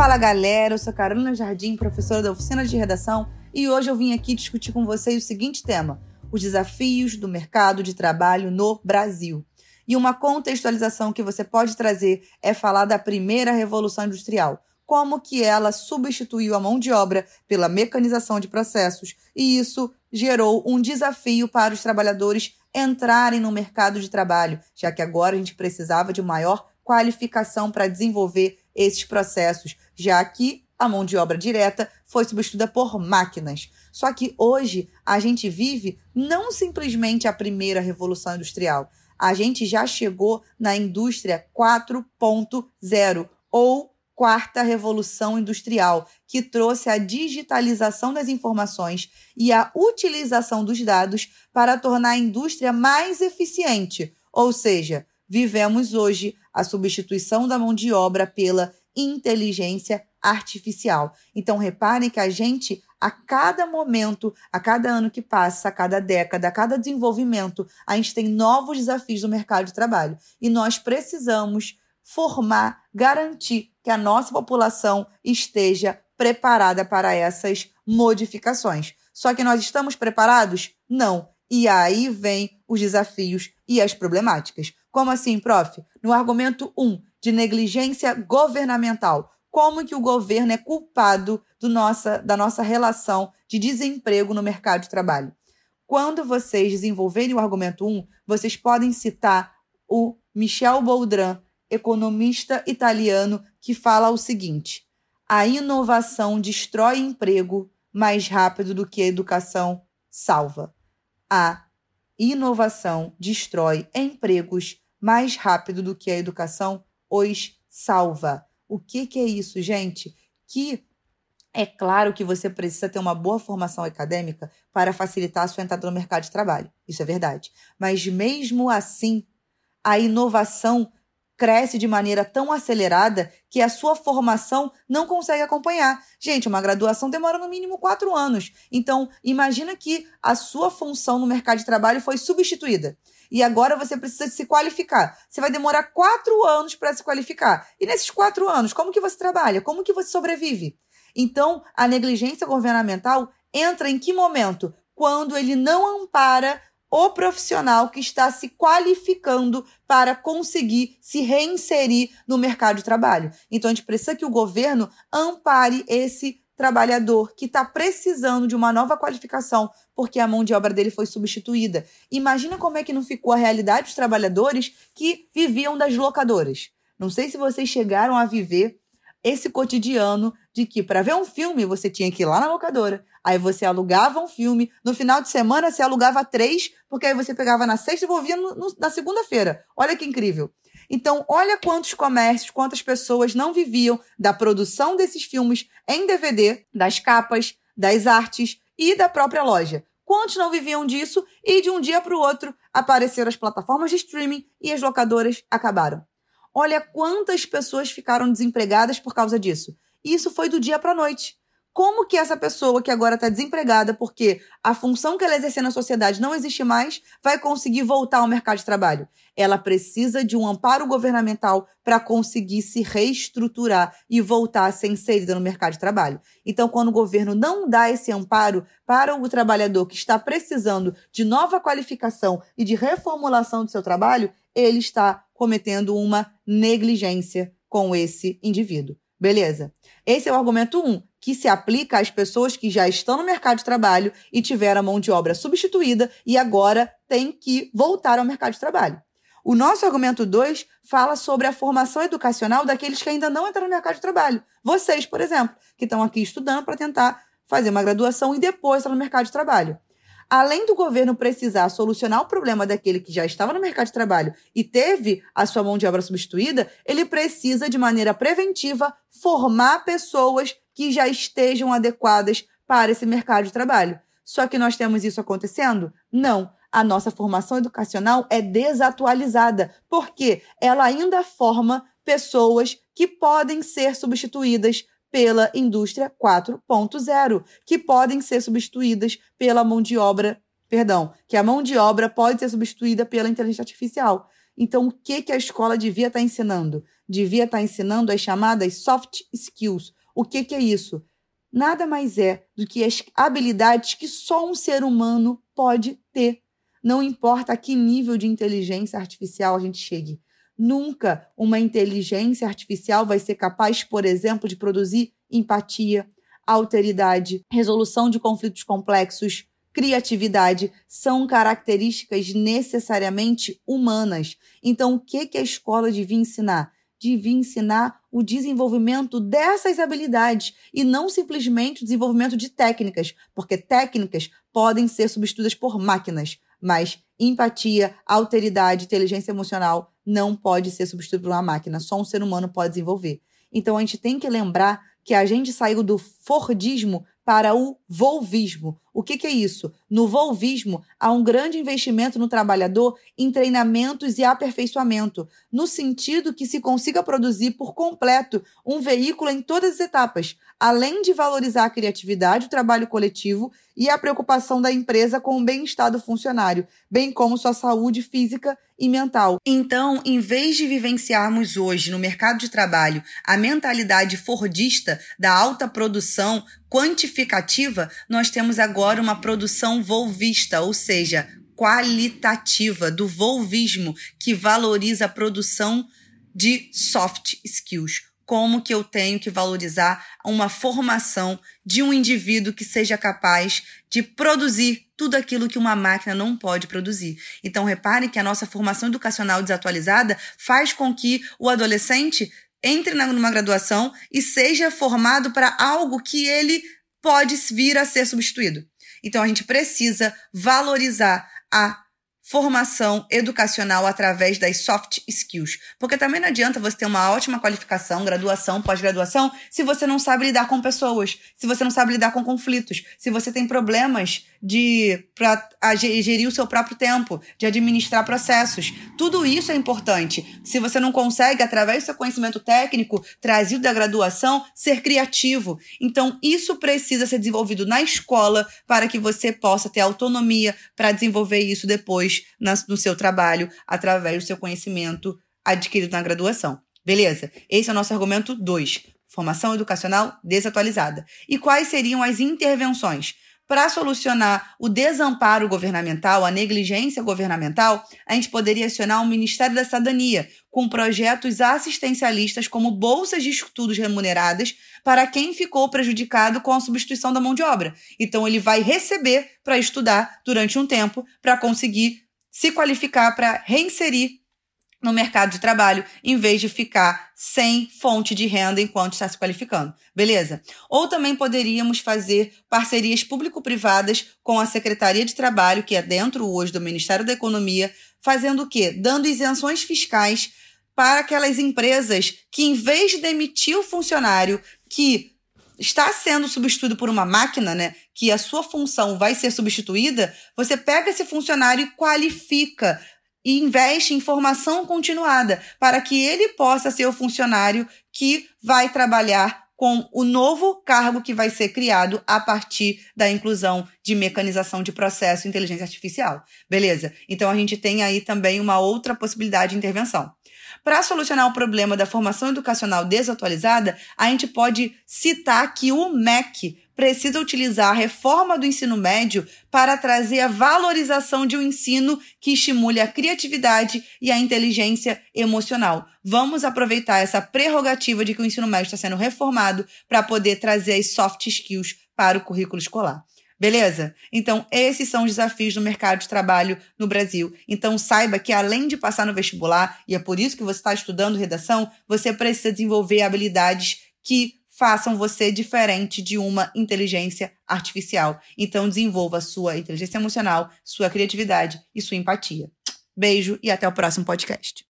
Fala galera, eu sou Carolina Jardim, professora da oficina de redação, e hoje eu vim aqui discutir com vocês o seguinte tema: os desafios do mercado de trabalho no Brasil. E uma contextualização que você pode trazer é falar da primeira revolução industrial, como que ela substituiu a mão de obra pela mecanização de processos, e isso gerou um desafio para os trabalhadores entrarem no mercado de trabalho, já que agora a gente precisava de maior qualificação para desenvolver esses processos, já que a mão de obra direta foi substituída por máquinas. Só que hoje a gente vive não simplesmente a primeira revolução industrial, a gente já chegou na indústria 4.0 ou quarta revolução industrial, que trouxe a digitalização das informações e a utilização dos dados para tornar a indústria mais eficiente, ou seja, vivemos hoje a substituição da mão de obra pela inteligência artificial. Então, reparem que a gente, a cada momento, a cada ano que passa, a cada década, a cada desenvolvimento, a gente tem novos desafios no mercado de trabalho. E nós precisamos formar, garantir que a nossa população esteja preparada para essas modificações. Só que nós estamos preparados? Não. E aí vem os desafios e as problemáticas. Como assim, prof? No argumento 1 de negligência governamental, como que o governo é culpado do nossa, da nossa relação de desemprego no mercado de trabalho? Quando vocês desenvolverem o argumento 1, vocês podem citar o Michel Boldrin, economista italiano, que fala o seguinte: a inovação destrói emprego mais rápido do que a educação salva. A inovação destrói empregos mais rápido do que a educação os salva. O que, que é isso, gente? Que é claro que você precisa ter uma boa formação acadêmica para facilitar a sua entrada no mercado de trabalho. Isso é verdade. Mas mesmo assim, a inovação cresce de maneira tão acelerada que a sua formação não consegue acompanhar. Gente, uma graduação demora no mínimo quatro anos. Então, imagina que a sua função no mercado de trabalho foi substituída. E agora você precisa se qualificar. Você vai demorar quatro anos para se qualificar. E nesses quatro anos, como que você trabalha? Como que você sobrevive? Então, a negligência governamental entra em que momento? Quando ele não ampara o profissional que está se qualificando para conseguir se reinserir no mercado de trabalho. Então, a gente precisa que o governo ampare esse trabalhador que está precisando de uma nova qualificação porque a mão de obra dele foi substituída. Imagina como é que não ficou a realidade dos trabalhadores que viviam das locadoras. Não sei se vocês chegaram a viver esse cotidiano de que para ver um filme você tinha que ir lá na locadora, Aí você alugava um filme. No final de semana, você alugava três, porque aí você pegava na sexta e volvia no, no, na segunda-feira. Olha que incrível. Então, olha quantos comércios, quantas pessoas não viviam da produção desses filmes em DVD, das capas, das artes e da própria loja. Quantos não viviam disso e de um dia para o outro apareceram as plataformas de streaming e as locadoras acabaram? Olha quantas pessoas ficaram desempregadas por causa disso. E isso foi do dia para a noite como que essa pessoa que agora está desempregada porque a função que ela exercer na sociedade não existe mais, vai conseguir voltar ao mercado de trabalho? Ela precisa de um amparo governamental para conseguir se reestruturar e voltar a ser inserida no mercado de trabalho. Então, quando o governo não dá esse amparo para o trabalhador que está precisando de nova qualificação e de reformulação do seu trabalho, ele está cometendo uma negligência com esse indivíduo. Beleza? Esse é o argumento 1. Um que se aplica às pessoas que já estão no mercado de trabalho e tiveram a mão de obra substituída e agora têm que voltar ao mercado de trabalho. O nosso argumento 2 fala sobre a formação educacional daqueles que ainda não entraram no mercado de trabalho. Vocês, por exemplo, que estão aqui estudando para tentar fazer uma graduação e depois entrar no mercado de trabalho além do governo precisar solucionar o problema daquele que já estava no mercado de trabalho e teve a sua mão de obra substituída, ele precisa, de maneira preventiva, formar pessoas que já estejam adequadas para esse mercado de trabalho. Só que nós temos isso acontecendo? Não. A nossa formação educacional é desatualizada, porque ela ainda forma pessoas que podem ser substituídas pela indústria 4.0, que podem ser substituídas pela mão de obra, perdão, que a mão de obra pode ser substituída pela inteligência artificial. Então, o que, que a escola devia estar tá ensinando? Devia estar tá ensinando as chamadas soft skills. O que, que é isso? Nada mais é do que as habilidades que só um ser humano pode ter. Não importa a que nível de inteligência artificial a gente chegue. Nunca uma inteligência artificial vai ser capaz, por exemplo, de produzir empatia, alteridade, resolução de conflitos complexos, criatividade. São características necessariamente humanas. Então, o que, que a escola devia ensinar? Devia ensinar o desenvolvimento dessas habilidades e não simplesmente o desenvolvimento de técnicas, porque técnicas podem ser substituídas por máquinas, mas empatia, alteridade, inteligência emocional não pode ser substituído por uma máquina, só um ser humano pode desenvolver. Então a gente tem que lembrar que a gente saiu do Fordismo para o volvismo. O que, que, é isso? No volvismo, há um grande investimento no trabalhador em treinamentos e aperfeiçoamento, no sentido que se consiga produzir por completo um veículo em todas as etapas, além de valorizar a criatividade, o trabalho coletivo e a preocupação da empresa com o bem-estar do funcionário, bem como sua saúde física e mental. Então, em vez de vivenciarmos hoje no mercado de trabalho a mentalidade fordista da alta produção quantificativa, nós temos agora uma produção volvista, ou seja, qualitativa, do volvismo, que valoriza a produção de soft skills como que eu tenho que valorizar uma formação de um indivíduo que seja capaz de produzir tudo aquilo que uma máquina não pode produzir. Então, reparem que a nossa formação educacional desatualizada faz com que o adolescente entre numa graduação e seja formado para algo que ele pode vir a ser substituído. Então, a gente precisa valorizar a formação educacional através das soft skills. Porque também não adianta você ter uma ótima qualificação, graduação, pós-graduação, se você não sabe lidar com pessoas, se você não sabe lidar com conflitos, se você tem problemas de para gerir o seu próprio tempo, de administrar processos. Tudo isso é importante. Se você não consegue, através do seu conhecimento técnico, trazido da graduação, ser criativo. Então, isso precisa ser desenvolvido na escola para que você possa ter autonomia para desenvolver isso depois no seu trabalho, através do seu conhecimento adquirido na graduação. Beleza? Esse é o nosso argumento 2. Formação educacional desatualizada. E quais seriam as intervenções? Para solucionar o desamparo governamental, a negligência governamental, a gente poderia acionar o Ministério da Cidadania com projetos assistencialistas como bolsas de estudos remuneradas para quem ficou prejudicado com a substituição da mão de obra. Então ele vai receber para estudar durante um tempo para conseguir se qualificar para reinserir no mercado de trabalho, em vez de ficar sem fonte de renda enquanto está se qualificando. Beleza? Ou também poderíamos fazer parcerias público-privadas com a Secretaria de Trabalho, que é dentro hoje do Ministério da Economia, fazendo o quê? Dando isenções fiscais para aquelas empresas que, em vez de demitir o funcionário que está sendo substituído por uma máquina, né, que a sua função vai ser substituída, você pega esse funcionário e qualifica, e investe em formação continuada para que ele possa ser o funcionário que vai trabalhar com o novo cargo que vai ser criado a partir da inclusão de mecanização de processo e inteligência artificial. Beleza? Então a gente tem aí também uma outra possibilidade de intervenção. Para solucionar o problema da formação educacional desatualizada, a gente pode citar que o MEC precisa utilizar a reforma do ensino médio para trazer a valorização de um ensino que estimule a criatividade e a inteligência emocional. Vamos aproveitar essa prerrogativa de que o ensino médio está sendo reformado para poder trazer as soft skills para o currículo escolar. Beleza? Então, esses são os desafios do mercado de trabalho no Brasil. Então, saiba que além de passar no vestibular, e é por isso que você está estudando redação, você precisa desenvolver habilidades que façam você diferente de uma inteligência artificial. Então, desenvolva sua inteligência emocional, sua criatividade e sua empatia. Beijo e até o próximo podcast.